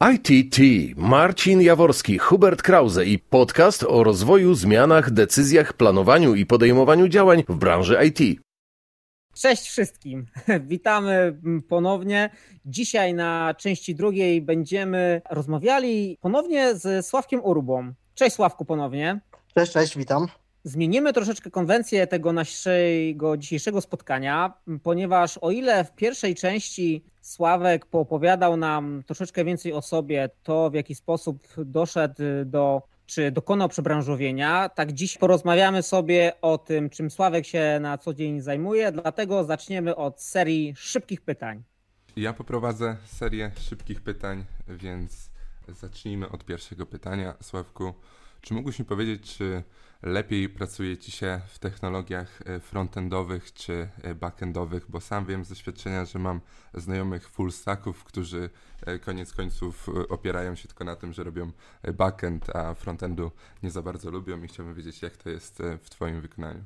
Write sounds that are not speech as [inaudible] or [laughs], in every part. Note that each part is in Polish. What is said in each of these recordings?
ITT, Marcin Jaworski, Hubert Krause i podcast o rozwoju, zmianach, decyzjach, planowaniu i podejmowaniu działań w branży IT. Cześć wszystkim, [laughs] witamy ponownie. Dzisiaj na części drugiej będziemy rozmawiali ponownie z Sławkiem Urbą. Cześć Sławku ponownie. Cześć, cześć, witam. Zmienimy troszeczkę konwencję tego naszego dzisiejszego spotkania, ponieważ o ile w pierwszej części Sławek poopowiadał nam troszeczkę więcej o sobie, to w jaki sposób doszedł do, czy dokonał przebranżowienia, tak dziś porozmawiamy sobie o tym, czym Sławek się na co dzień zajmuje, dlatego zaczniemy od serii szybkich pytań. Ja poprowadzę serię szybkich pytań, więc zacznijmy od pierwszego pytania. Sławku, czy mógłbyś mi powiedzieć, czy lepiej pracuje Ci się w technologiach e, frontendowych czy e, backendowych, bo sam wiem z doświadczenia, że mam znajomych full stacków, którzy e, koniec końców opierają się tylko na tym, że robią backend, a frontendu nie za bardzo lubią i chciałbym wiedzieć, jak to jest w Twoim wykonaniu.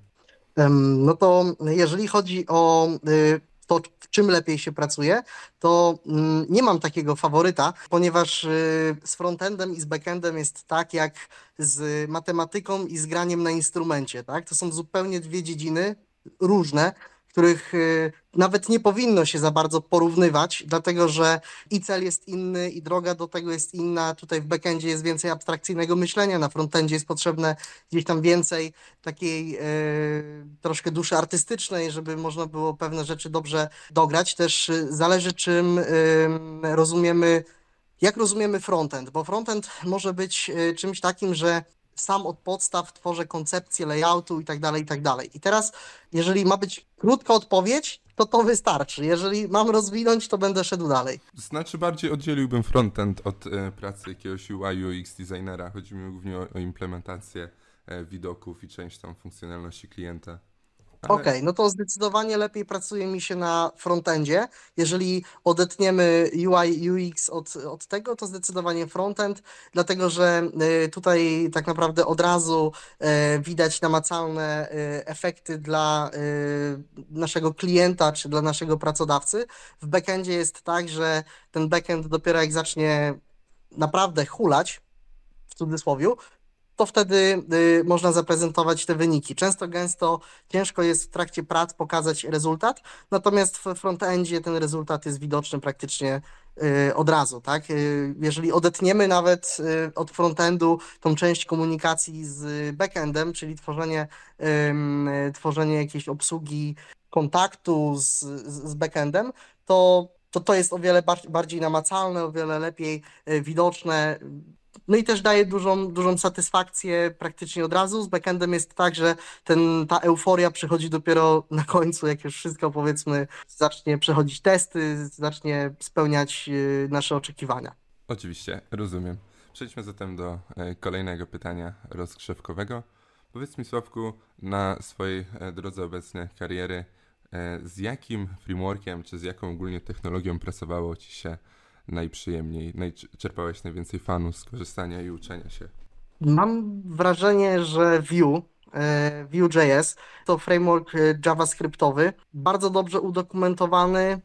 No to jeżeli chodzi o y, to, w czym lepiej się pracuje, to mm, nie mam takiego faworyta, ponieważ y, z frontendem i z backendem jest tak jak z matematyką i z graniem na instrumencie, tak? To są zupełnie dwie dziedziny różne, których y, nawet nie powinno się za bardzo porównywać, dlatego że i cel jest inny, i droga do tego jest inna. Tutaj w backendzie jest więcej abstrakcyjnego myślenia, na frontendzie jest potrzebne gdzieś tam więcej takiej e, troszkę duszy artystycznej, żeby można było pewne rzeczy dobrze dograć. Też y, zależy, czym e, rozumiemy jak rozumiemy frontend, bo frontend może być czymś takim, że sam od podstaw tworzę koncepcję layoutu i tak dalej, i tak dalej. I teraz, jeżeli ma być krótka odpowiedź, to to wystarczy. Jeżeli mam rozwinąć, to będę szedł dalej. Znaczy bardziej oddzieliłbym frontend od e, pracy jakiegoś UI UX designera. Chodzi mi głównie o, o implementację e, widoków i część tam funkcjonalności klienta. Okej, okay, no to zdecydowanie lepiej pracuje mi się na frontendzie. Jeżeli odetniemy UI, UX od, od tego, to zdecydowanie frontend, dlatego że y, tutaj tak naprawdę od razu y, widać namacalne y, efekty dla naszego klienta czy dla naszego pracodawcy. W backendzie jest tak, że ten backend dopiero jak zacznie naprawdę hulać, w cudzysłowie, to wtedy y, można zaprezentować te wyniki. Często, gęsto ciężko jest w trakcie prac pokazać rezultat, natomiast w frontendzie ten rezultat jest widoczny praktycznie y, od razu, tak? Y, jeżeli odetniemy nawet od frontendu tą część komunikacji z backendem, czyli tworzenie, tworzenie jakiejś obsługi kontaktu z, z backendem, to to, to jest o wiele bardziej namacalne, o wiele lepiej widoczne. No i też daje dużą, dużą satysfakcję praktycznie od razu. Z backendem jest tak, że ten, ta euforia przychodzi dopiero na końcu, jak już wszystko powiedzmy zacznie przechodzić testy, zacznie spełniać y, nasze oczekiwania. Oczywiście, rozumiem. Przejdźmy zatem do e, kolejnego pytania rozgrzewkowego. Powiedz mi, Sławku, na swojej e, drodze obecnej kariery, e, z jakim frameworkiem, czy z jaką ogólnie technologią pracowało Ci się najprzyjemniej, czerpałeś najwięcej fanu z korzystania i uczenia się? Mam wrażenie, że Vue, e, Vue.js to framework e, JavaScriptowy, bardzo dobrze udokumentowany,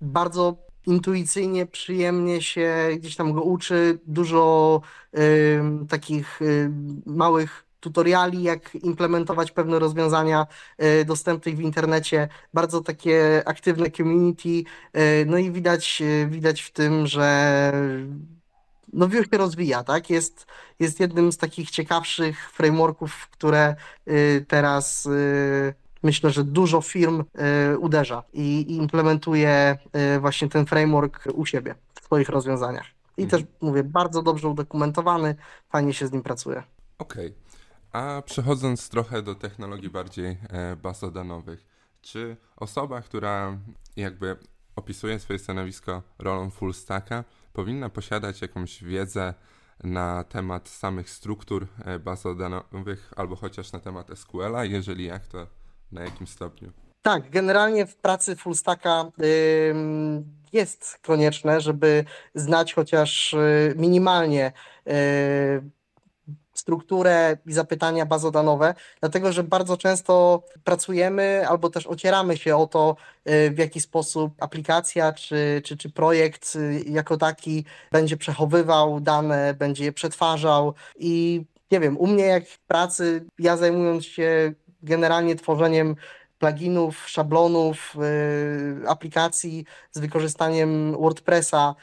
bardzo intuicyjnie, przyjemnie się gdzieś tam go uczy, dużo y, takich y, małych tutoriali, jak implementować pewne rozwiązania e, dostępne w internecie, bardzo takie aktywne community, e, no i widać, e, widać w tym, że no Vue się rozwija, tak? Jest, jest jednym z takich ciekawszych frameworków, które teraz myślę, że dużo firm uderza i implementuje właśnie ten framework u siebie w swoich rozwiązaniach. I mhm. też mówię, bardzo dobrze udokumentowany, fajnie się z nim pracuje. Okej. Okay. A przechodząc trochę do technologii bardziej e, bazodanowych, czy osoba, która jakby opisuje swoje stanowisko rolą full stacka, powinna posiadać jakąś wiedzę na temat samych struktur e, bazodanowych albo chociaż na temat SQL-a? Jeżeli jak, to na jakim stopniu? Tak, generalnie w pracy full stacka jest konieczne, żeby znać chociaż y, minimalnie y, strukturę i zapytania bazodanowe, dlatego że bardzo często pracujemy albo też ocieramy się o to, y, w jaki sposób aplikacja czy, czy, czy projekt y, jako taki będzie przechowywał dane, będzie je przetwarzał. I nie wiem, u mnie jak w pracy, ja zajmując się generalnie tworzeniem pluginów, szablonów, y, aplikacji z wykorzystaniem WordPressa,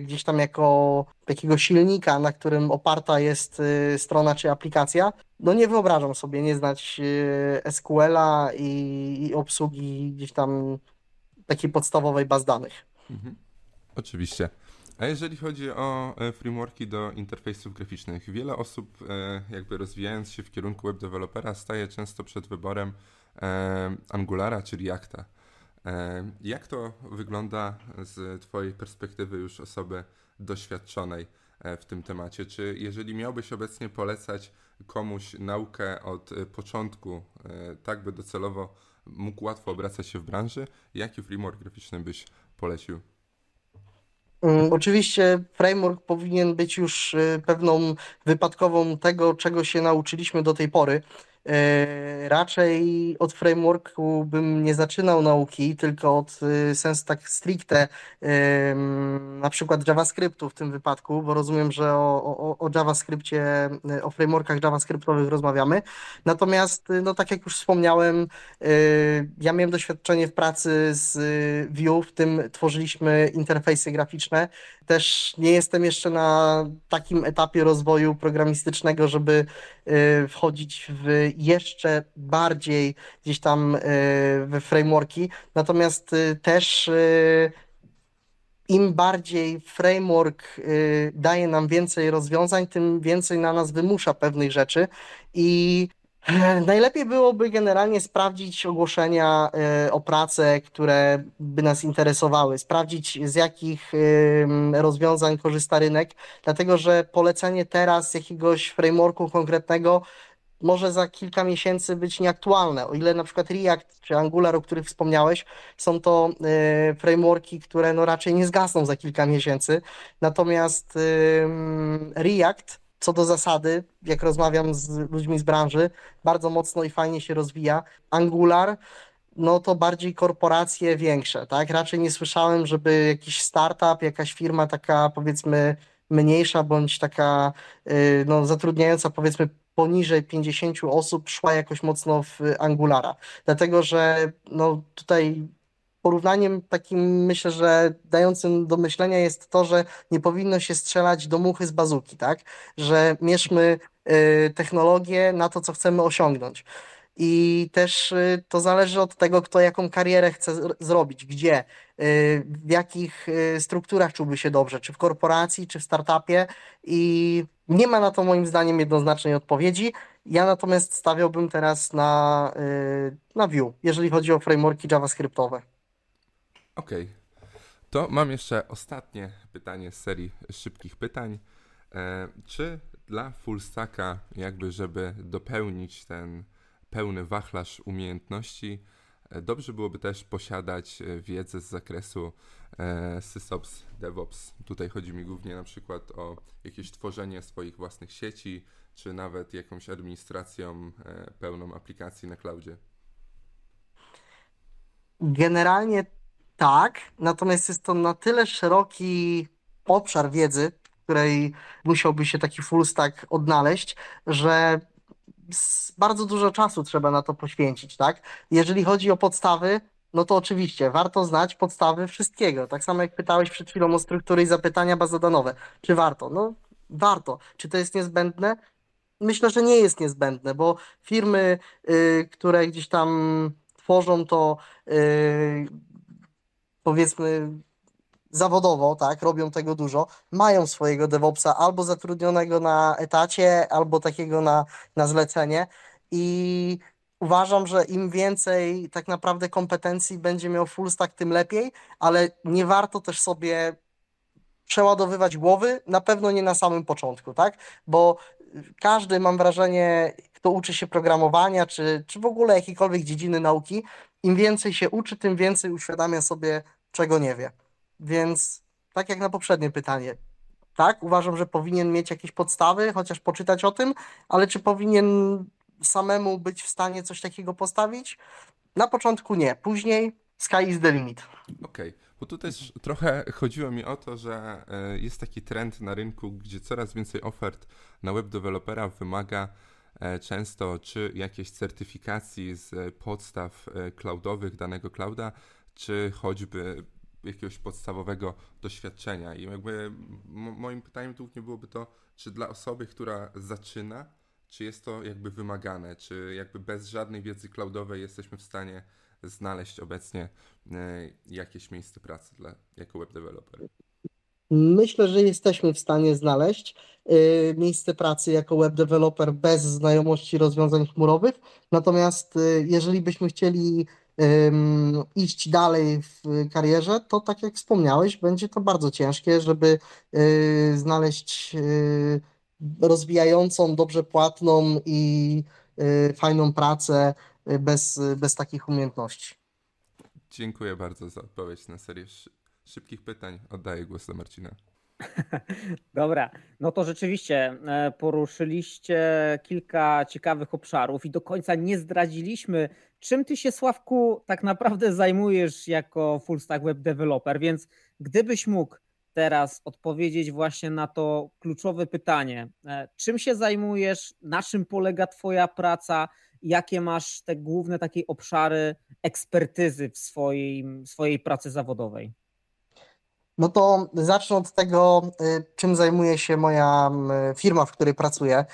gdzieś tam jako takiego silnika, na którym oparta jest y, strona czy aplikacja, no nie wyobrażam sobie nie znać SQL-a i, i obsługi gdzieś tam takiej podstawowej baz danych. Mhm. Oczywiście. A jeżeli chodzi o e, frameworki do interfejsów graficznych, wiele osób e, jakby rozwijając się w kierunku web developera staje często przed wyborem e, Angulara czy Reacta. Jak to wygląda z Twojej perspektywy już osoby doświadczonej w tym temacie? Czy jeżeli miałbyś obecnie polecać komuś naukę od początku, tak by docelowo mógł łatwo obracać się w branży, jaki framework graficzny byś polecił? Mm, oczywiście framework powinien być już pewną wypadkową tego, czego się nauczyliśmy do tej pory. E, raczej od frameworku bym nie zaczynał nauki, tylko od y, sens tak stricte na przykład JavaScriptu w tym wypadku, bo rozumiem, że o, o, o JavaScriptie, o frameworkach JavaScriptowych rozmawiamy. Natomiast, y, no tak jak już wspomniałem, y, ja miałem doświadczenie w pracy z Vue, w tym tworzyliśmy interfejsy graficzne. Też nie jestem jeszcze na takim etapie rozwoju programistycznego, żeby wchodzić w jeszcze bardziej gdzieś tam e, we frameworki, natomiast e, też im bardziej framework daje nam więcej rozwiązań, tym więcej na nas wymusza pewnych rzeczy. I [laughs] Najlepiej byłoby generalnie sprawdzić ogłoszenia o pracę, które by nas interesowały, sprawdzić z jakich rozwiązań korzysta rynek, dlatego że polecenie teraz jakiegoś frameworku konkretnego może za kilka miesięcy być nieaktualne. O ile na przykład React czy Angular, o których wspomniałeś, są to y, frameworki, które no raczej nie zgasną za kilka miesięcy. Natomiast React, co do zasady, jak rozmawiam z ludźmi z branży, bardzo mocno i fajnie się rozwija. Angular, no to bardziej korporacje większe, tak? Raczej nie słyszałem, żeby jakiś startup, jakaś firma taka powiedzmy mniejsza bądź taka y, no, zatrudniająca powiedzmy poniżej 50 osób szła jakoś mocno w Angulara. Dlatego, że no tutaj porównaniem takim myślę, że dającym do myślenia jest to, że nie powinno się strzelać do muchy z bazuki, tak? Że mierzmy y, technologię na to, co chcemy osiągnąć. I też y, to zależy od tego, kto jaką karierę chce zrobić, gdzie, y, w jakich strukturach czułby się dobrze, czy w korporacji, czy w startupie. I nie ma na to moim zdaniem jednoznacznej odpowiedzi. Ja natomiast stawiałbym teraz na, na Vue, jeżeli chodzi o frameworki JavaScriptowe. Okej. Okay. To mam jeszcze ostatnie pytanie z serii szybkich pytań. E, czy dla fullstacka, jakby żeby dopełnić ten pełny wachlarz umiejętności, e, dobrze byłoby też posiadać e, wiedzę z zakresu e, SysOps, DevOps. Tutaj chodzi mi głównie na przykład o jakieś tworzenie swoich własnych sieci, czy nawet jakąś administracją pełną aplikacji na cloudzie. Generalnie tak, natomiast jest to na tyle szeroki obszar wiedzy, w której musiałby się taki full stack odnaleźć, że bardzo dużo czasu trzeba na to poświęcić, tak? Jeżeli chodzi o podstawy, no to oczywiście warto znać podstawy wszystkiego. Tak samo jak pytałeś przed chwilą o struktury i zapytania bazodanowe. Czy warto? No warto. Czy to jest niezbędne? Myślę, że nie jest niezbędne, bo firmy, y, które gdzieś tam tworzą to, y, powiedzmy, zawodowo, tak, robią tego dużo, mają swojego DevOpsa albo zatrudnionego na etacie, albo takiego na, na zlecenie. I uważam, że im więcej tak naprawdę kompetencji będzie miał full stack, tym lepiej, ale nie warto też sobie przeładowywać głowy, na pewno nie na samym początku, tak, bo każdy, mam wrażenie, kto uczy się programowania, czy, czy w ogóle jakiejkolwiek dziedziny nauki, im więcej się uczy, tym więcej uświadamia sobie, czego nie wie. Więc tak jak na poprzednie pytanie, tak, uważam, że powinien mieć jakieś podstawy, chociaż poczytać o tym, ale czy powinien samemu być w stanie coś takiego postawić? Na początku nie, później sky is the limit. Okej, bo tu też trochę chodziło mi o to, że e, jest taki trend na rynku, gdzie coraz więcej ofert na web dewelopera wymaga często czy jakiejś certyfikacji z podstaw e, cloudowych danego clouda, czy choćby jakiegoś podstawowego doświadczenia. I jakby moim pytaniem tu nie byłoby to, czy dla osoby, która zaczyna, czy jest to jakby wymagane, czy jakby bez żadnej wiedzy cloudowej jesteśmy w stanie znaleźć obecnie e, jakieś miejsce pracy dla, jako web developer? Myślę, że jesteśmy w stanie znaleźć y, miejsce pracy jako web developer bez znajomości rozwiązań chmurowych. Natomiast y, jeżeli byśmy chcieli iść dalej w karierze, to tak jak wspomniałeś, będzie to bardzo ciężkie, żeby y, znaleźć rozwijającą, dobrze płatną i fajną pracę bez, bez takich umiejętności. Dziękuję bardzo za odpowiedź na serię szybkich pytań. Oddaję głos do Marcina. [laughs] Dobra, no to rzeczywiście e, poruszyliście kilka ciekawych obszarów i do końca nie zdradziliśmy, czym ty się, Sławku, tak naprawdę zajmujesz jako full stack web developer, więc gdybyś mógł teraz odpowiedzieć właśnie na to kluczowe pytanie, e, czym się zajmujesz, na czym polega twoja praca, jakie masz te główne takie obszary ekspertyzy w swojej, swojej pracy zawodowej? No to zacznę od tego, y, czym zajmuje się moja firma, w której pracuję.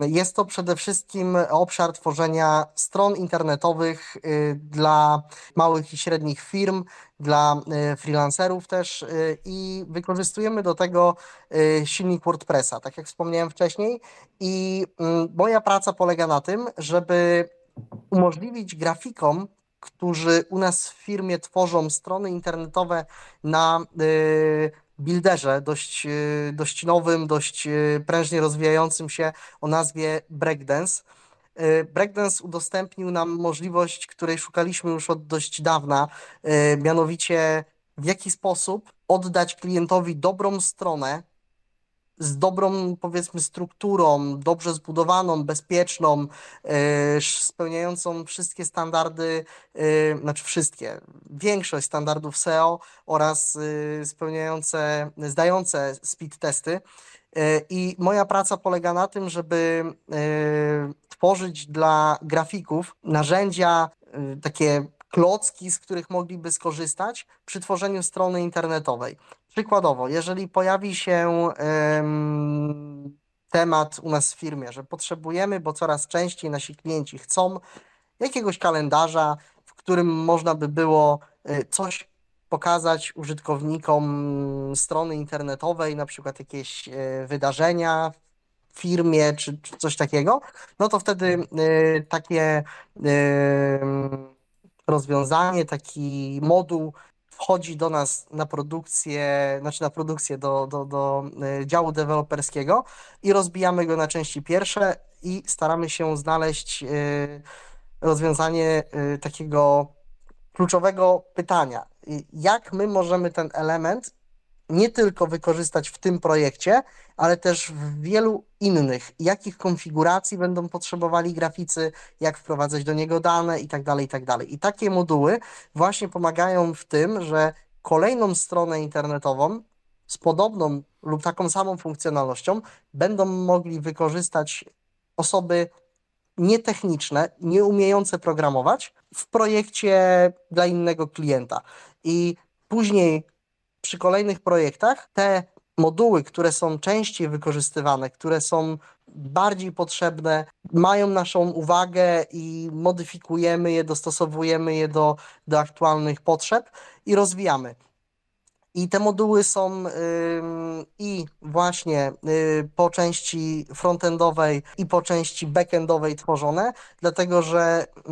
Jest to przede wszystkim obszar tworzenia stron internetowych y, dla małych i średnich firm, dla y, freelancerów też i wykorzystujemy do tego silnik WordPressa, tak jak wspomniałem wcześniej. I moja praca polega na tym, żeby umożliwić grafikom którzy u nas w firmie tworzą strony internetowe na y, builderze dość, y, dość nowym, dość y, prężnie rozwijającym się o nazwie Breakdance. Breakdance udostępnił nam możliwość, której szukaliśmy już od dość dawna, mianowicie w jaki sposób oddać klientowi dobrą stronę, z dobrą, powiedzmy, strukturą, dobrze zbudowaną, bezpieczną, e, spełniającą wszystkie standardy, e, znaczy wszystkie, większość standardów SEO oraz e, spełniające, zdające speed testy. I moja praca polega na tym, żeby tworzyć dla grafików narzędzia, takie klocki, z których mogliby skorzystać przy tworzeniu strony internetowej. Przykładowo, jeżeli pojawi się temat u nas w firmie, że potrzebujemy, bo coraz częściej nasi klienci chcą jakiegoś kalendarza, w którym można by było y, coś pokazać użytkownikom strony internetowej, na przykład jakieś y, wydarzenia w firmie czy, czy coś takiego, no to wtedy y, takie rozwiązanie, taki moduł wchodzi do nas na produkcję, znaczy na produkcję do, do, do e, działu deweloperskiego i rozbijamy go na części pierwsze i staramy się znaleźć e, rozwiązanie e, takiego kluczowego pytania. Jak my możemy ten element nie tylko wykorzystać w tym projekcie, ale też w wielu innych. Jakich konfiguracji będą potrzebowali graficy, jak wprowadzać do niego dane i tak dalej, i tak dalej. I takie moduły właśnie pomagają w tym, że kolejną stronę internetową z podobną lub taką samą funkcjonalnością będą mogli wykorzystać osoby nietechniczne, nie umiejące programować w projekcie dla innego klienta. I później przy kolejnych projektach te moduły, które są częściej wykorzystywane, które są bardziej potrzebne, mają naszą uwagę i modyfikujemy je, dostosowujemy je do, do aktualnych potrzeb i rozwijamy. I te moduły są y, i właśnie y, po części frontendowej i po części backendowej tworzone, dlatego że y,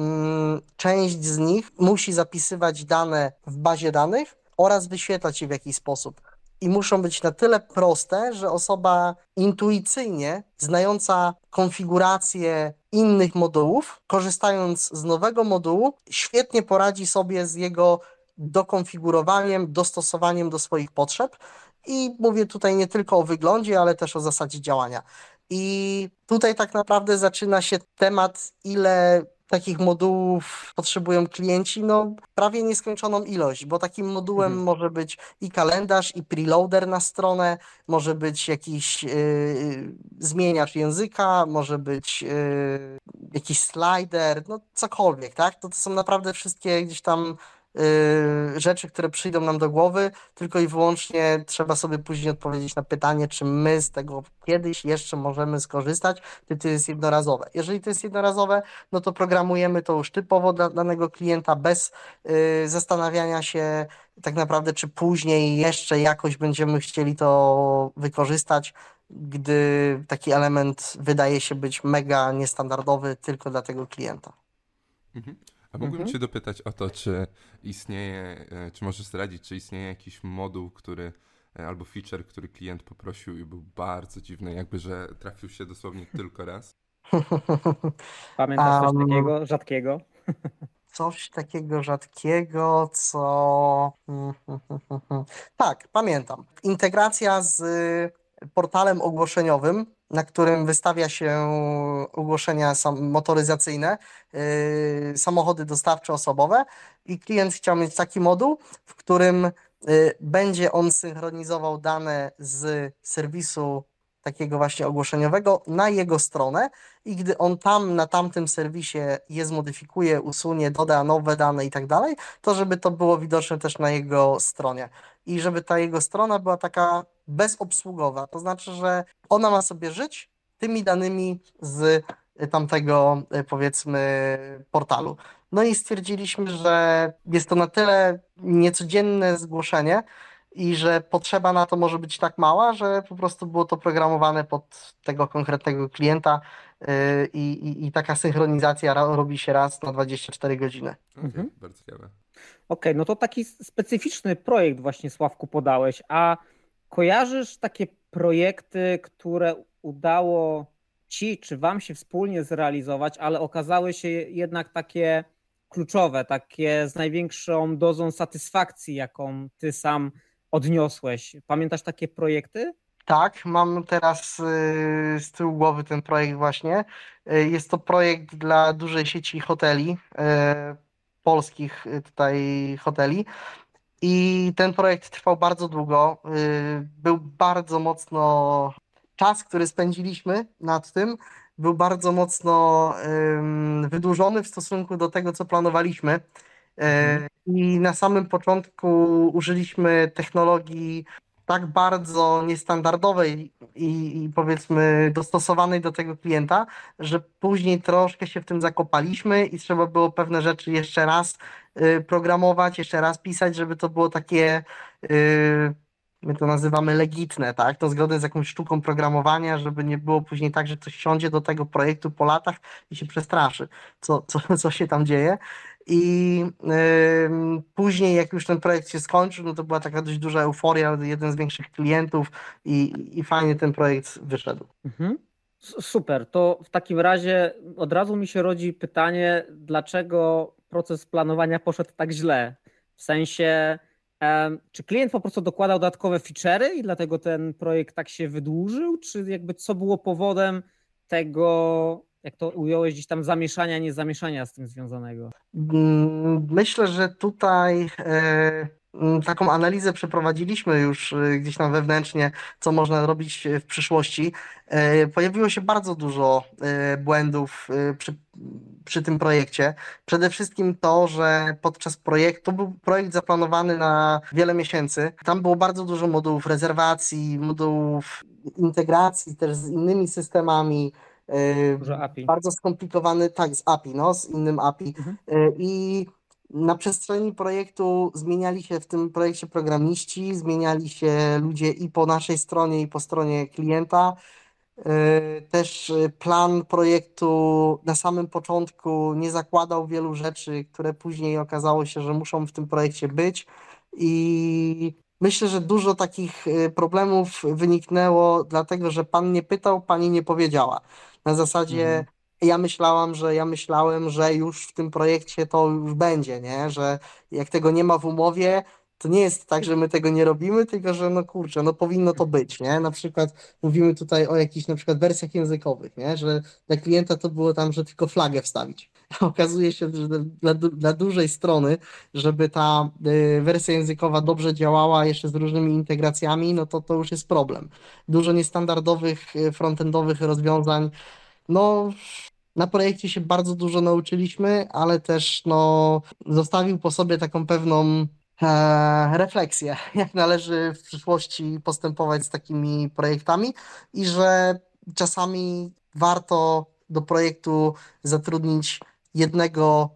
część z nich musi zapisywać dane w bazie danych, oraz wyświetlać je w jakiś sposób. I muszą być na tyle proste, że osoba intuicyjnie znająca konfigurację innych modułów, korzystając z nowego modułu, świetnie poradzi sobie z jego dokonfigurowaniem, dostosowaniem do swoich potrzeb I mówię tutaj nie tylko o wyglądzie, ale też o zasadzie działania. I tutaj tak naprawdę zaczyna się temat, ile takich modułów potrzebują klienci, no prawie nieskończoną ilość, bo takim modułem Mhm. może być i kalendarz, i preloader na stronę, może być jakiś yy, zmieniacz języka, może być yy, jakiś slider, no cokolwiek, tak? To, to są naprawdę wszystkie gdzieś tam rzeczy, które przyjdą nam do głowy, tylko i wyłącznie trzeba sobie później odpowiedzieć na pytanie, czy my z tego kiedyś jeszcze możemy skorzystać, czy to jest jednorazowe. Jeżeli to jest jednorazowe, no to programujemy to już typowo dla danego klienta, bez y, zastanawiania się tak naprawdę, czy później jeszcze jakoś będziemy chcieli to wykorzystać, gdy taki element wydaje się być mega niestandardowy tylko dla tego klienta. Mhm. A mógłbym Mhm. Cię dopytać o to, czy istnieje, e, czy możesz zdradzić, czy istnieje jakiś moduł, który e, albo feature, który klient poprosił i był bardzo dziwny, jakby że trafił się dosłownie [laughs] tylko raz? Pamiętasz coś Am, takiego rzadkiego? [laughs] Coś takiego rzadkiego, co. [laughs] Tak, pamiętam. Integracja z portalem ogłoszeniowym, na którym wystawia się ogłoszenia motoryzacyjne, yy, samochody dostawcze osobowe, i klient chciał mieć taki moduł, w którym yy, będzie on synchronizował dane z serwisu takiego właśnie ogłoszeniowego na jego stronę i gdy on tam na tamtym serwisie je zmodyfikuje, usunie, doda nowe dane i tak dalej, to żeby to było widoczne też na jego stronie. I żeby ta jego strona była taka bezobsługowa, to znaczy, że ona ma sobie żyć tymi danymi z tamtego y, powiedzmy portalu. No i stwierdziliśmy, że jest to na tyle niecodzienne zgłoszenie, i że potrzeba na to może być tak mała, że po prostu było to programowane pod tego konkretnego klienta yy, i, i, i taka synchronizacja ra- robi się raz na 24 godziny. Okej, Mhm. bardzo ciekawe. Okej, no to taki specyficzny projekt właśnie Sławku podałeś, a kojarzysz takie projekty, które udało ci czy wam się wspólnie zrealizować, ale okazały się jednak takie kluczowe, takie z największą dozą satysfakcji, jaką ty sam odniosłeś. Pamiętasz takie projekty? Tak, mam teraz yy, z tyłu głowy ten projekt właśnie. Yy, Jest to projekt dla dużej sieci hoteli, yy, polskich tutaj hoteli. I ten projekt trwał bardzo długo. Był bardzo mocno. Czas, który spędziliśmy nad tym, był bardzo mocno wydłużony w stosunku do tego, co planowaliśmy. Yy, Mhm. I na samym początku użyliśmy technologii tak bardzo niestandardowej i, i powiedzmy dostosowanej do tego klienta, że później troszkę się w tym zakopaliśmy i trzeba było pewne rzeczy jeszcze raz y, programować, jeszcze raz pisać, żeby to było takie, y, my to nazywamy legitne, tak? To zgodne z jakąś sztuką programowania, żeby nie było później tak, że ktoś siądzie do tego projektu po latach i się przestraszy, co, co, co się tam dzieje. I ym, później, jak już ten projekt się skończył, no to była taka dość duża euforia, jeden z większych klientów i, i fajnie ten projekt wyszedł. Mhm. Super, to w takim razie od razu mi się rodzi pytanie, dlaczego proces planowania poszedł tak źle? W sensie, czy klient po prostu dokładał dodatkowe feature'y i dlatego ten projekt tak się wydłużył, czy jakby co było powodem tego, jak to ująłeś, gdzieś tam zamieszania, niezamieszania z tym związanego? Mm, Myślę, że tutaj e, mm, taką analizę przeprowadziliśmy już e, gdzieś tam wewnętrznie, co można robić e, w przyszłości. Pojawiło się bardzo dużo błędów przy, przy tym projekcie. Przede wszystkim to, że podczas projektu, był projekt zaplanowany na wiele miesięcy. Tam było bardzo dużo modułów rezerwacji, modułów integracji też z innymi systemami. E, Dużo API. bardzo skomplikowany, tak, z API, no, z innym API. Mhm. Y, I na przestrzeni projektu zmieniali się w tym projekcie programiści, zmieniali się ludzie i po naszej stronie, i po stronie klienta. Y, Też y, plan projektu na samym początku nie zakładał wielu rzeczy, które później okazało się, że muszą w tym projekcie być. I myślę, że dużo takich y, problemów wyniknęło, dlatego że pan nie pytał, pani nie powiedziała. Na zasadzie Mhm. ja myślałam, że ja myślałem, że już w tym projekcie to już będzie, nie? Że jak tego nie ma w umowie, To nie jest tak, że my tego nie robimy, tylko że no kurczę, no powinno to być, nie? Na przykład mówimy tutaj o jakichś na przykład wersjach językowych, nie? Że dla klienta to było tam, że tylko flagę wstawić. [laughs] Okazuje się, że dla, dla dużej strony, żeby ta y, wersja językowa dobrze działała jeszcze z różnymi integracjami, no to to już jest problem. Dużo niestandardowych y, frontendowych rozwiązań, no na projekcie się bardzo dużo nauczyliśmy, ale też no, zostawił po sobie taką pewną e, refleksję, [laughs] jak należy w przyszłości postępować z takimi projektami i że czasami warto do projektu zatrudnić jednego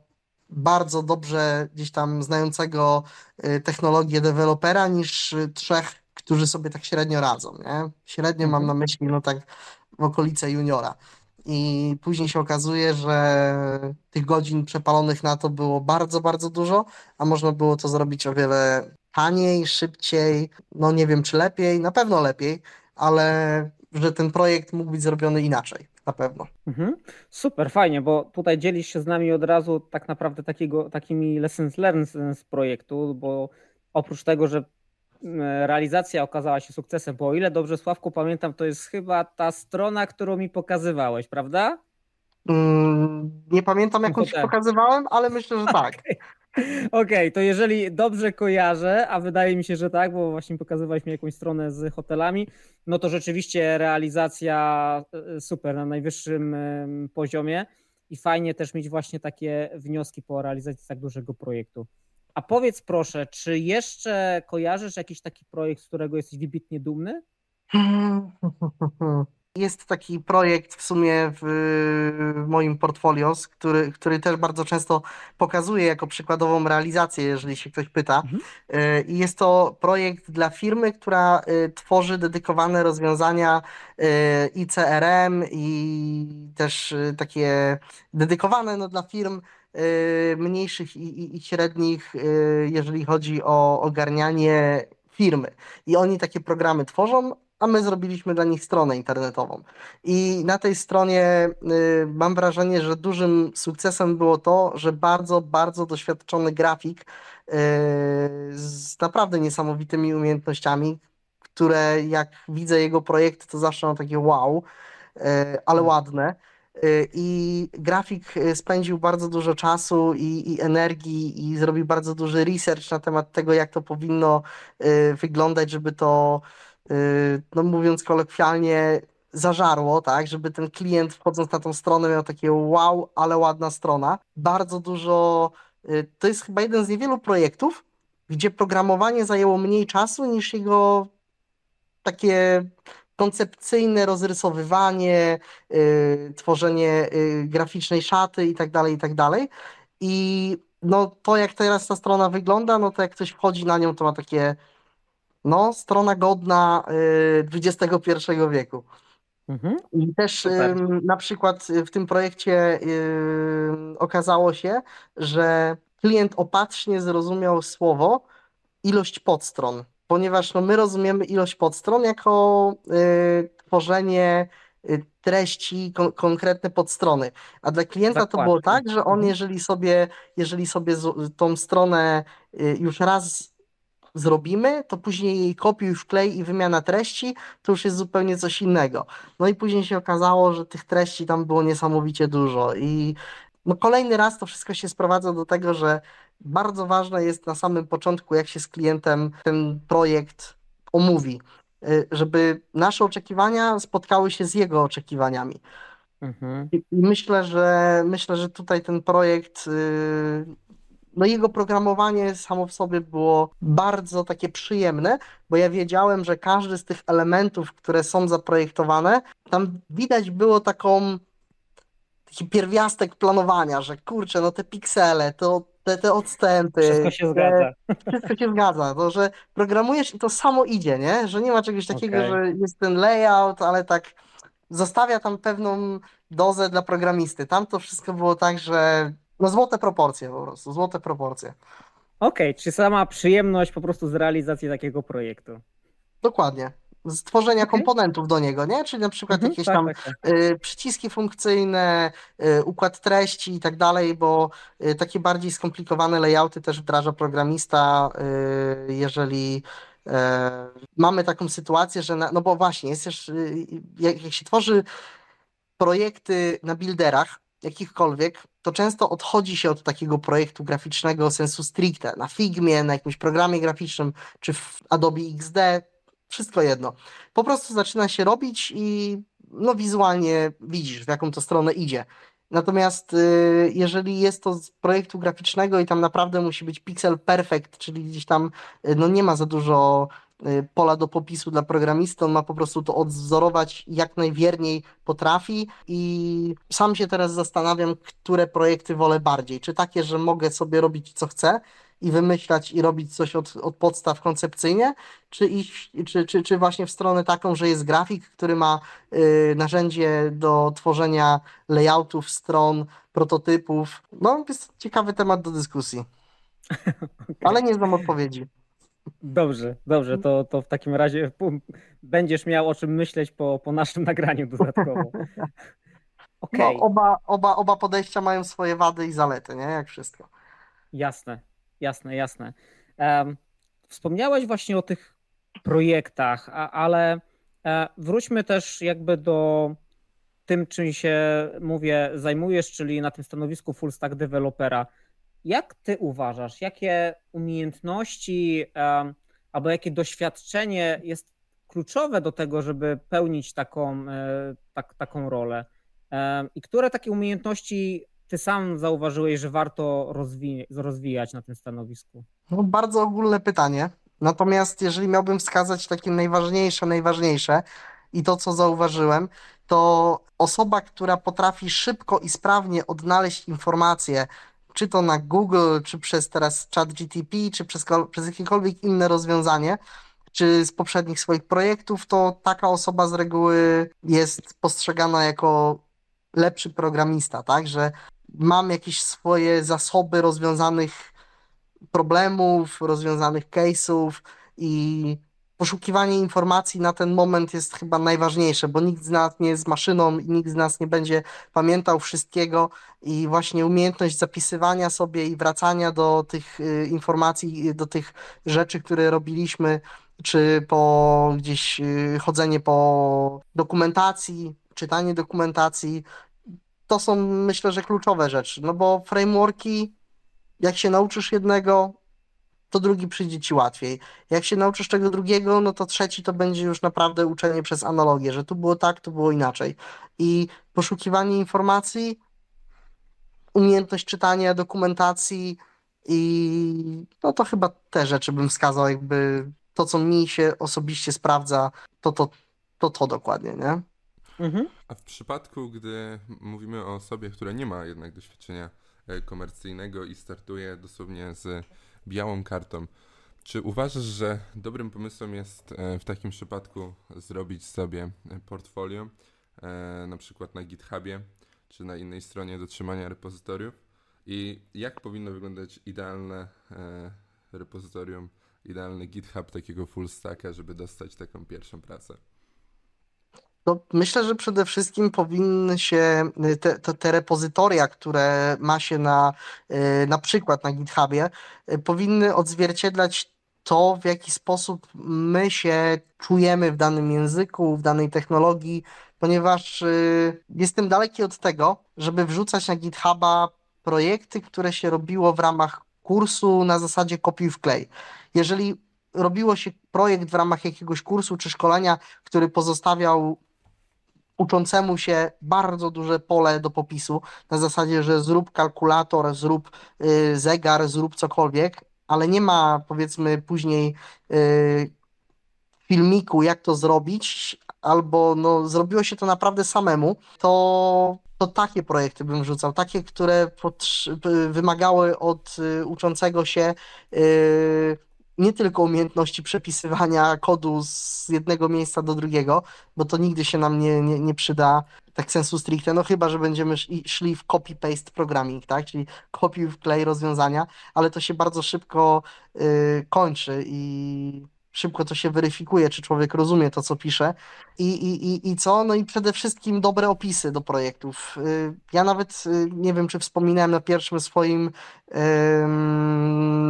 bardzo dobrze gdzieś tam znającego y, technologię dewelopera niż trzech, którzy sobie tak średnio radzą, nie? Średnio mam Mhm. na myśli, no tak w okolice juniora. I później się okazuje, że tych godzin przepalonych na to było bardzo, bardzo dużo, a można było to zrobić o wiele taniej, szybciej, no nie wiem czy lepiej, na pewno lepiej, ale że ten projekt mógł być zrobiony inaczej, na pewno. Mhm. Super, fajnie, bo tutaj dzielisz się z nami od razu tak naprawdę takiego, takimi lessons learned z, projektu, bo oprócz tego, że mm, realizacja okazała się sukcesem, bo o ile dobrze Sławku pamiętam, to jest chyba ta strona, którą mi pokazywałeś, prawda? Mm, Nie pamiętam, jaką ci Hotele. [laughs] pokazywałem, ale myślę, że tak. [laughs] Okej, to jeżeli dobrze kojarzę, a wydaje mi się, że tak, bo właśnie pokazywałeś mi jakąś stronę z hotelami, no to rzeczywiście realizacja y, super na najwyższym ym, poziomie i fajnie też mieć właśnie takie wnioski po realizacji tak dużego projektu. A powiedz proszę, czy jeszcze kojarzysz jakiś taki projekt, z którego jesteś wybitnie dumny? [laughs] Jest taki projekt w sumie w, w moim portfolio, który, który też bardzo często pokazuję jako przykładową realizację, jeżeli się ktoś pyta. Mhm. Y, I jest to projekt dla firmy, która y, tworzy dedykowane rozwiązania y, i CRM, i też takie dedykowane no, dla firm mniejszych i, i, i średnich, jeżeli chodzi o ogarnianie firmy. I oni takie programy tworzą, a my zrobiliśmy dla nich stronę internetową. I na tej stronie y, mam wrażenie, że dużym sukcesem było to, że bardzo, bardzo doświadczony grafik y, z naprawdę niesamowitymi umiejętnościami, które jak widzę jego projekty, to zawsze mam takie wow, y, ale ładne. Y, I grafik y, spędził bardzo dużo czasu i, i energii i zrobił bardzo duży research na temat tego, jak to powinno y, wyglądać, żeby to, no mówiąc kolokwialnie, zażarło, tak, żeby ten klient wchodząc na tą stronę miał takie wow, ale ładna strona. Bardzo dużo, y, to jest chyba jeden z niewielu projektów, gdzie programowanie zajęło mniej czasu niż jego takie koncepcyjne rozrysowywanie, y, tworzenie y, graficznej szaty i tak dalej, i tak dalej. I no to jak teraz ta strona wygląda, no to jak ktoś wchodzi na nią, to ma takie no, strona godna y, XXI wieku. Mhm. I też ym, na przykład y, w tym projekcie ym, okazało się, że klient opatrznie zrozumiał słowo ilość podstron, ponieważ no, my rozumiemy ilość podstron jako y, tworzenie y, treści, kon konkretne podstrony. A dla klienta to było tak, że on Mhm. jeżeli sobie, jeżeli sobie tą stronę y, już raz zrobimy, to później jej kopiuj, wklej i wymiana treści, to już jest zupełnie coś innego. No i później się okazało, że tych treści tam było niesamowicie dużo i no kolejny raz to wszystko się sprowadza do tego, że bardzo ważne jest na samym początku, jak się z klientem ten projekt omówi, y, żeby nasze oczekiwania spotkały się z jego oczekiwaniami. Mhm. I myślę, że myślę, że tutaj ten projekt, y, no jego programowanie samo w sobie było bardzo takie przyjemne, bo ja wiedziałem, że każdy z tych elementów, które są zaprojektowane, tam widać było taką taki pierwiastek planowania, że kurczę, no te piksele, to te, te odstępy, Wszystko się te- zgadza. wszystko się zgadza, to że programujesz i to samo idzie, nie? Że nie ma czegoś takiego, Okej. że jest ten layout, ale tak zostawia tam pewną dozę dla programisty. Tam to wszystko było tak, że no złote proporcje po prostu, złote proporcje. Okej, czy sama przyjemność po prostu z realizacji takiego projektu? Dokładnie. stworzenia Okej. komponentów do niego, nie? Czyli na przykład Mhm, jakieś tak, tam tak, tak. y, przyciski funkcyjne, y, układ treści i tak dalej, bo y, takie bardziej skomplikowane layouty też wdraża programista, y, jeżeli e, mamy taką sytuację, że na, no bo właśnie, jest też, y, jak, jak się tworzy projekty na builderach, jakichkolwiek, to często odchodzi się od takiego projektu graficznego sensu stricte, na Figmie, na jakimś programie graficznym, czy w Adobe XD, wszystko jedno. Po prostu zaczyna się robić i no wizualnie widzisz, w jaką to stronę idzie. Natomiast y, jeżeli jest to z projektu graficznego i tam naprawdę musi być pixel perfect, czyli gdzieś tam y, no nie ma za dużo pola do popisu dla programisty, on ma po prostu to odwzorować jak najwierniej potrafi i sam się teraz zastanawiam, które projekty wolę bardziej. Czy takie, że mogę sobie robić co chcę i wymyślać i robić coś od, od podstaw koncepcyjnie, czy, iść, czy, czy, czy właśnie w stronę taką, że jest grafik, który ma y, narzędzie do tworzenia layoutów, stron, prototypów. No, jest ciekawy temat do dyskusji, [laughs] ale nie znam odpowiedzi. Dobrze, dobrze, to, to w takim razie będziesz miał o czym myśleć po, po naszym nagraniu dodatkowo. [laughs] No, Okej, oba, oba, oba podejścia mają swoje wady i zalety, nie? Jak wszystko. jasne, jasne, jasne. Em, wspomniałeś właśnie o tych projektach, a, ale e, wróćmy też jakby do tym, czym się, mówię, zajmujesz, czyli na tym stanowisku full stack dewelopera. Jak ty uważasz, jakie umiejętności albo jakie doświadczenie jest kluczowe do tego, żeby pełnić taką, e, tak, taką rolę? I które takie umiejętności ty sam zauważyłeś, że warto rozwi- rozwijać na tym stanowisku? No, bardzo ogólne pytanie. Natomiast jeżeli miałbym wskazać takie najważniejsze, najważniejsze i to, co zauważyłem, to osoba, która potrafi szybko i sprawnie odnaleźć informacje, czy to na Google, czy przez teraz ChatGTP, czy przez, przez jakiekolwiek inne rozwiązanie, czy z poprzednich swoich projektów, to taka osoba z reguły jest postrzegana jako lepszy programista, tak? Że mam jakieś swoje zasoby rozwiązanych problemów, rozwiązanych case'ów i poszukiwanie informacji na ten moment jest chyba najważniejsze, bo nikt z nas nie jest maszyną i nikt z nas nie będzie pamiętał wszystkiego i właśnie umiejętność zapisywania sobie i wracania do tych y, informacji, y, do tych rzeczy, które robiliśmy, czy po gdzieś y, chodzenie po dokumentacji, czytanie dokumentacji, to są myślę, że kluczowe rzeczy, no bo frameworki jak się nauczysz jednego, to drugi przyjdzie ci łatwiej. Jak się nauczysz tego drugiego, no to trzeci to będzie już naprawdę uczenie przez analogię, że tu było tak, tu było inaczej. I poszukiwanie informacji, umiejętność czytania dokumentacji i no to chyba te rzeczy bym wskazał, jakby to, co mi się osobiście sprawdza, to to, to, to dokładnie, nie? Mhm. A w przypadku, gdy mówimy o osobie, która nie ma jednak doświadczenia e, komercyjnego i startuje dosłownie z białą kartą, czy uważasz, że dobrym pomysłem jest e, w takim przypadku zrobić sobie e, portfolio, e, na przykład na GitHubie, czy na innej stronie do trzymania repozytoriów? I jak powinno wyglądać idealne repozytorium, idealny GitHub takiego full stacka, żeby dostać taką pierwszą pracę? No, myślę, że przede wszystkim powinny się y, te, te, te repozytoria, które ma się na, y, na przykład na GitHubie, y, powinny odzwierciedlać to, w jaki sposób my się czujemy w danym języku, w danej technologii, ponieważ jestem daleki od tego, żeby wrzucać na GitHuba projekty, które się robiło w ramach kursu na zasadzie kopiuj wklej. Jeżeli robiło się projekt w ramach jakiegoś kursu czy szkolenia, który pozostawiał uczącemu się bardzo duże pole do popisu, na zasadzie, że zrób kalkulator, zrób y, zegar, zrób cokolwiek, ale nie ma powiedzmy później y, filmiku, jak to zrobić, albo no, zrobiło się to naprawdę samemu, to, to takie projekty bym wrzucał, takie, które wymagały od y, uczącego się y, nie tylko umiejętności przepisywania kodu z jednego miejsca do drugiego, bo to nigdy się nam nie, nie, nie przyda tak sensu stricte, no chyba, że będziemy szli- w copy-paste programming, tak, czyli kopiuj wklej rozwiązania, ale to się bardzo szybko y, kończy i szybko to się weryfikuje, czy człowiek rozumie to, co pisze. I, i, i, i co? No i przede wszystkim dobre opisy do projektów. Y, Ja nawet y, nie wiem, czy wspominałem na pierwszym swoim,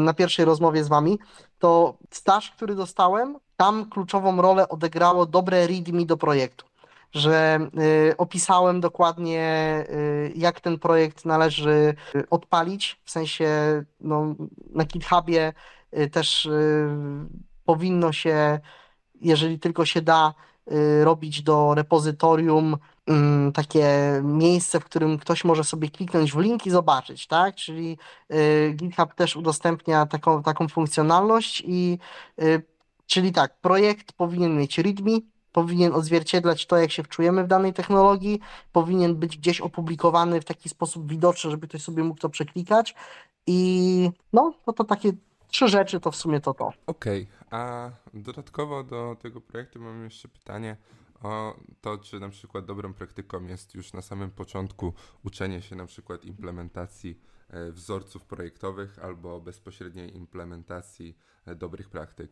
na pierwszej rozmowie z wami, to staż, który dostałem, tam kluczową rolę odegrało dobre readme do projektu. Że y, opisałem dokładnie, y, jak ten projekt należy y, odpalić, w sensie no, na GitHubie y, też powinno się, jeżeli tylko się da, y, robić do repozytorium mm, takie miejsce, w którym ktoś może sobie kliknąć w link i zobaczyć, tak? Czyli y, GitHub też udostępnia taką, taką funkcjonalność i y, czyli tak, projekt powinien mieć README, powinien odzwierciedlać to, jak się wczujemy w danej technologii, powinien być gdzieś opublikowany w taki sposób widoczny, żeby ktoś sobie mógł to przeklikać i no, no to takie trzy rzeczy to w sumie to to. Okej, a dodatkowo do tego projektu mam jeszcze pytanie o to, czy na przykład dobrą praktyką jest już na samym początku uczenie się na przykład implementacji e, wzorców projektowych albo bezpośredniej implementacji e, dobrych praktyk.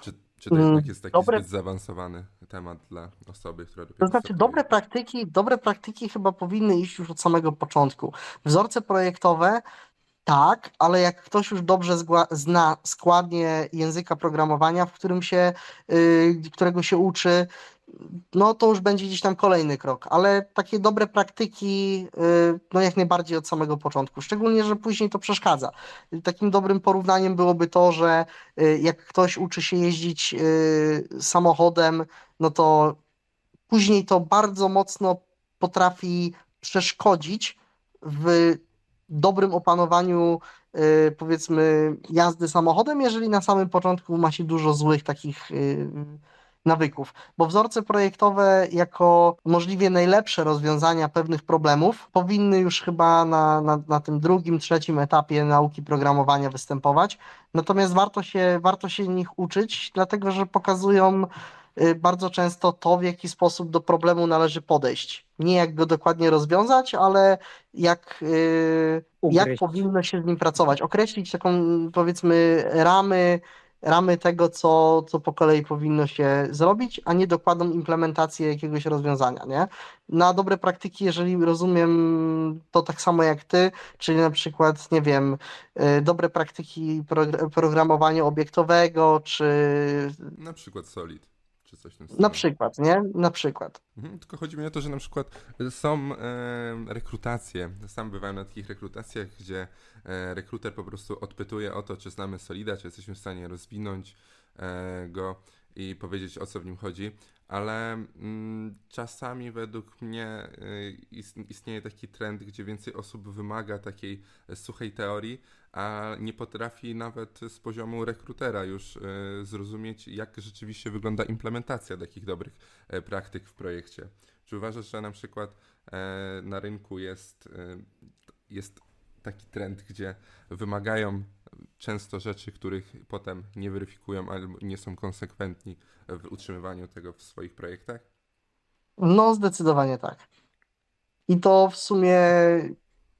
Czy, czy to Mm, jednak jest taki dobre- zbyt zaawansowany temat dla osoby, która To dopiero znaczy, wstępuje? dobre praktyki, dobre praktyki chyba powinny iść już od samego początku. Wzorce projektowe, tak, ale jak ktoś już dobrze zna składnie języka programowania, w którym się, y, którego się uczy, no to już będzie gdzieś tam kolejny krok, ale takie dobre praktyki, y, no jak najbardziej od samego początku, szczególnie, że później to przeszkadza. Takim dobrym porównaniem byłoby to, że y, jak ktoś uczy się jeździć samochodem, no to później to bardzo mocno potrafi przeszkodzić w dobrym opanowaniu, y, powiedzmy, jazdy samochodem, jeżeli na samym początku ma się dużo złych takich y, nawyków. Bo wzorce projektowe, jako możliwie najlepsze rozwiązania pewnych problemów, powinny już chyba na, na, na tym drugim, trzecim etapie nauki programowania występować. Natomiast warto się, warto się nich uczyć, dlatego że pokazują bardzo często to, w jaki sposób do problemu należy podejść. Nie jak go dokładnie rozwiązać, ale jak, y, jak powinno się z nim pracować. Określić taką, powiedzmy, ramy, ramy tego, co, co po kolei powinno się zrobić, a nie dokładną implementację jakiegoś rozwiązania, nie? Na dobre praktyki, jeżeli rozumiem to tak samo jak ty, czyli na przykład, nie wiem, y, dobre praktyki progr- programowania obiektowego, czy Na przykład Solid, czy coś w tym na stylu. przykład, nie? Na przykład. Mhm, tylko chodzi mi o to, że na przykład są e, rekrutacje. Sam bywałem na takich rekrutacjach, gdzie e, rekruter po prostu odpytuje o to, czy znamy Solida, czy jesteśmy w stanie rozwinąć e, go i powiedzieć o co w nim chodzi. Ale mm, czasami według mnie ist, istnieje taki trend, gdzie więcej osób wymaga takiej e, suchej teorii, a nie potrafi nawet z poziomu rekrutera już e, zrozumieć, jak rzeczywiście wygląda implementacja takich dobrych e, praktyk w projekcie. Czy uważasz, że na przykład e, na rynku jest, e, jest taki trend, gdzie wymagają często rzeczy, których potem nie weryfikują albo nie są konsekwentni w utrzymywaniu tego w swoich projektach? No, zdecydowanie tak. I to w sumie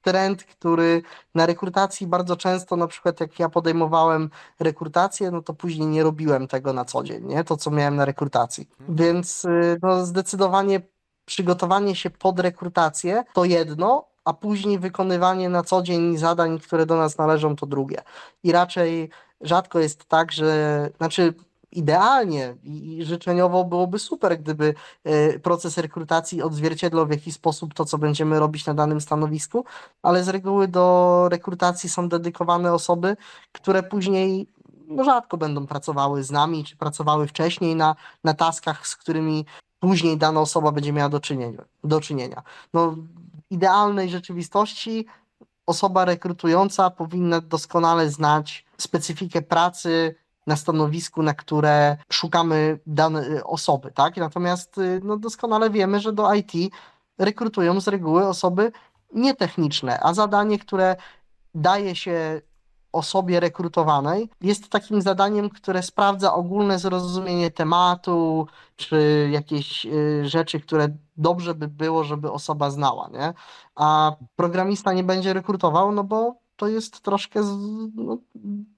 trend, który na rekrutacji bardzo często, na przykład jak ja podejmowałem rekrutację, no to później nie robiłem tego na co dzień, nie? To, co miałem na rekrutacji. Więc y, no, zdecydowanie przygotowanie się pod rekrutację to jedno, a później wykonywanie na co dzień zadań, które do nas należą, to drugie. I raczej rzadko jest tak, że, znaczy idealnie i życzeniowo byłoby super, gdyby e, proces rekrutacji odzwierciedlał w jakiś sposób to, co będziemy robić na danym stanowisku, ale z reguły do rekrutacji są dedykowane osoby, które później no, rzadko będą pracowały z nami, czy pracowały wcześniej na, na taskach, z którymi później dana osoba będzie miała do czynienia. Do czynienia. No, idealnej rzeczywistości osoba rekrutująca powinna doskonale znać specyfikę pracy na stanowisku, na które szukamy danej osoby, tak? Natomiast y, no, doskonale wiemy, że do IT rekrutują z reguły osoby nietechniczne, a zadanie, które daje się osobie rekrutowanej, jest takim zadaniem, które sprawdza ogólne zrozumienie tematu, czy jakieś y, rzeczy, które dobrze by było, żeby osoba znała, nie? A programista nie będzie rekrutował, no bo to jest troszkę z, no,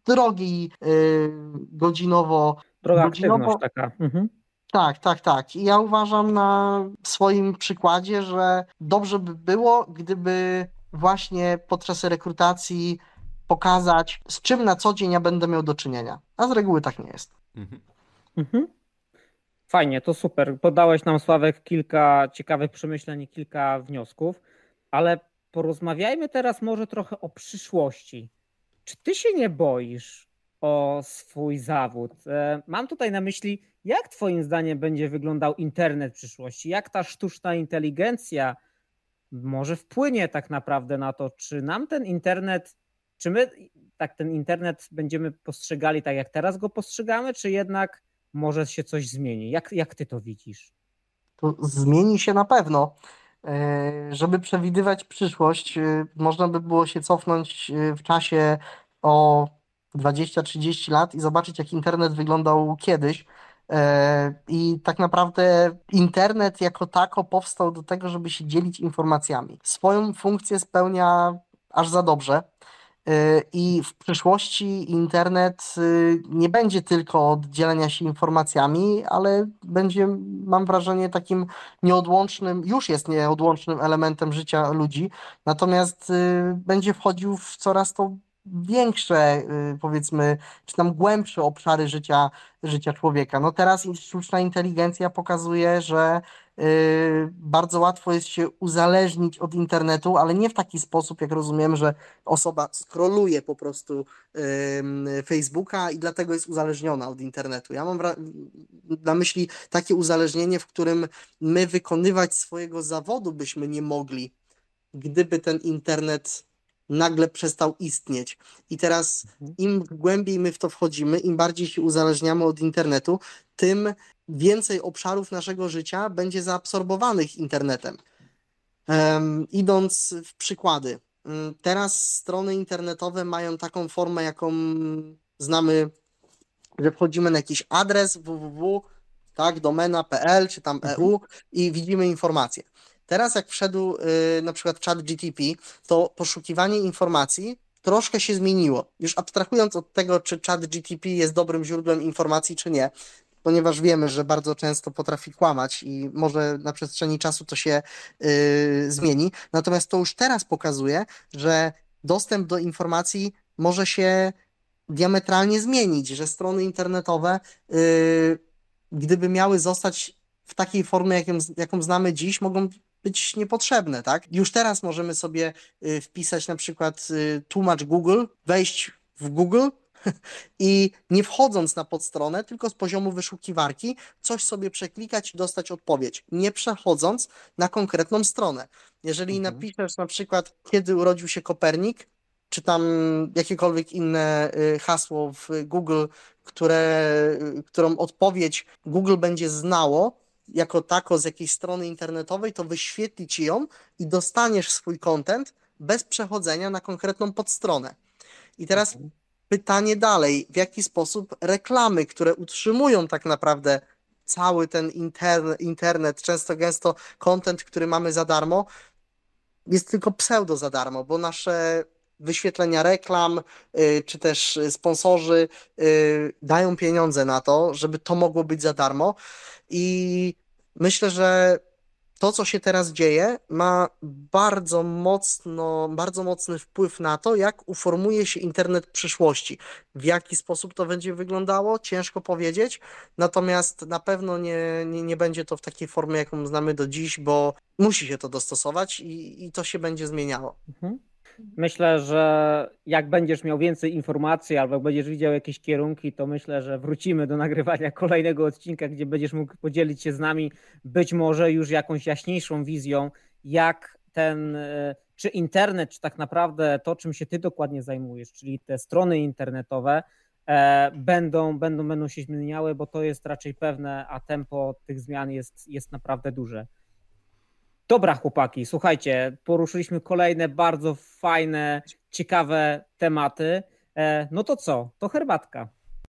drogi yy, godzinowo. Droga godzinowo, aktywność taka. Mhm. Tak, tak, tak. I ja uważam na swoim przykładzie, że dobrze by było, gdyby właśnie podczas rekrutacji pokazać, z czym na co dzień ja będę miał do czynienia. A z reguły tak nie jest. Mhm. Mhm. Fajnie, to super. Podałeś nam, Sławek, kilka ciekawych przemyśleń i kilka wniosków, ale porozmawiajmy teraz może trochę o przyszłości. Czy ty się nie boisz o swój zawód? E, mam tutaj na myśli, jak twoim zdaniem będzie wyglądał internet w przyszłości? Jak ta sztuczna inteligencja może wpłynie tak naprawdę na to, czy nam ten internet, czy my tak ten internet będziemy postrzegali tak, jak teraz go postrzegamy, czy jednak może się coś zmieni? Jak, jak ty to widzisz? To zmieni się na pewno. E, żeby przewidywać przyszłość, e, można by było się cofnąć e, w czasie o 20-30 lat i zobaczyć, jak internet wyglądał kiedyś. I tak naprawdę internet jako tako powstał do tego, żeby się dzielić informacjami. Swoją funkcję spełnia aż za dobrze. Y, I w przyszłości internet y, nie będzie tylko od dzielenia się informacjami, ale będzie, mam wrażenie, takim nieodłącznym, już jest nieodłącznym elementem życia ludzi, natomiast y, będzie wchodził w coraz to większe, powiedzmy, czy tam głębsze obszary życia, życia człowieka. No teraz sztuczna inteligencja pokazuje, że Yy, bardzo łatwo jest się uzależnić od internetu, ale nie w taki sposób, jak rozumiem, że osoba skroluje po prostu Facebooka i dlatego jest uzależniona od internetu. Ja mam na myśli takie uzależnienie, w którym my wykonywać swojego zawodu byśmy nie mogli, gdyby ten internet nagle przestał istnieć. I teraz mhm. im głębiej my w to wchodzimy, im bardziej się uzależniamy od internetu, tym więcej obszarów naszego życia będzie zaabsorbowanych internetem. Um, idąc w przykłady. Mm, teraz strony internetowe mają taką formę, jaką znamy, że wchodzimy na jakiś adres www, tak, domena.pl czy tam mhm. EU i widzimy informacje. Teraz jak wszedł y, na przykład chat GTP, to poszukiwanie informacji troszkę się zmieniło. Już abstrahując od tego, czy chat GTP jest dobrym źródłem informacji, czy nie, ponieważ wiemy, że bardzo często potrafi kłamać i może na przestrzeni czasu to się y, zmieni. Natomiast to już teraz pokazuje, że dostęp do informacji może się diametralnie zmienić, że strony internetowe, y, gdyby miały zostać w takiej formie, jaką, jaką znamy dziś, mogą być niepotrzebne, tak? Już teraz możemy sobie y, wpisać na przykład y, tłumacz Google, wejść w Google [laughs] i nie wchodząc na podstronę, tylko z poziomu wyszukiwarki, coś sobie przeklikać i dostać odpowiedź, nie przechodząc na konkretną stronę. Jeżeli mhm. napiszesz na przykład, kiedy urodził się Kopernik, czy tam jakiekolwiek inne y, hasło w Google, które, którą odpowiedź Google będzie znało, jako tako z jakiejś strony internetowej, to wyświetli ci ją i dostaniesz swój content bez przechodzenia na konkretną podstronę. I teraz mhm. pytanie dalej, w jaki sposób reklamy, które utrzymują tak naprawdę cały ten interne, internet, często gęsto content, który mamy za darmo, jest tylko pseudo za darmo, bo nasze wyświetlenia reklam, y, czy też sponsorzy y, dają pieniądze na to, żeby to mogło być za darmo. I myślę, że to, co się teraz dzieje, ma bardzo mocno, bardzo mocny wpływ na to, jak uformuje się internet przyszłości. W jaki sposób to będzie wyglądało, ciężko powiedzieć, natomiast na pewno nie, nie, nie będzie to w takiej formie, jaką znamy do dziś, bo musi się to dostosować i, i to się będzie zmieniało. Mhm. Myślę, że jak będziesz miał więcej informacji albo będziesz widział jakieś kierunki, to myślę, że wrócimy do nagrywania [laughs] kolejnego odcinka, gdzie będziesz mógł podzielić się z nami być może już jakąś jaśniejszą wizją, jak ten, e, czy internet, czy tak naprawdę to, czym się ty dokładnie zajmujesz, czyli te strony internetowe, e, będą, będą, będą się zmieniały, bo to jest raczej pewne, a tempo tych zmian jest, jest naprawdę duże. Dobra, chłopaki, słuchajcie, poruszyliśmy kolejne bardzo fajne, ciekawe tematy. E, no to co? To herbatka.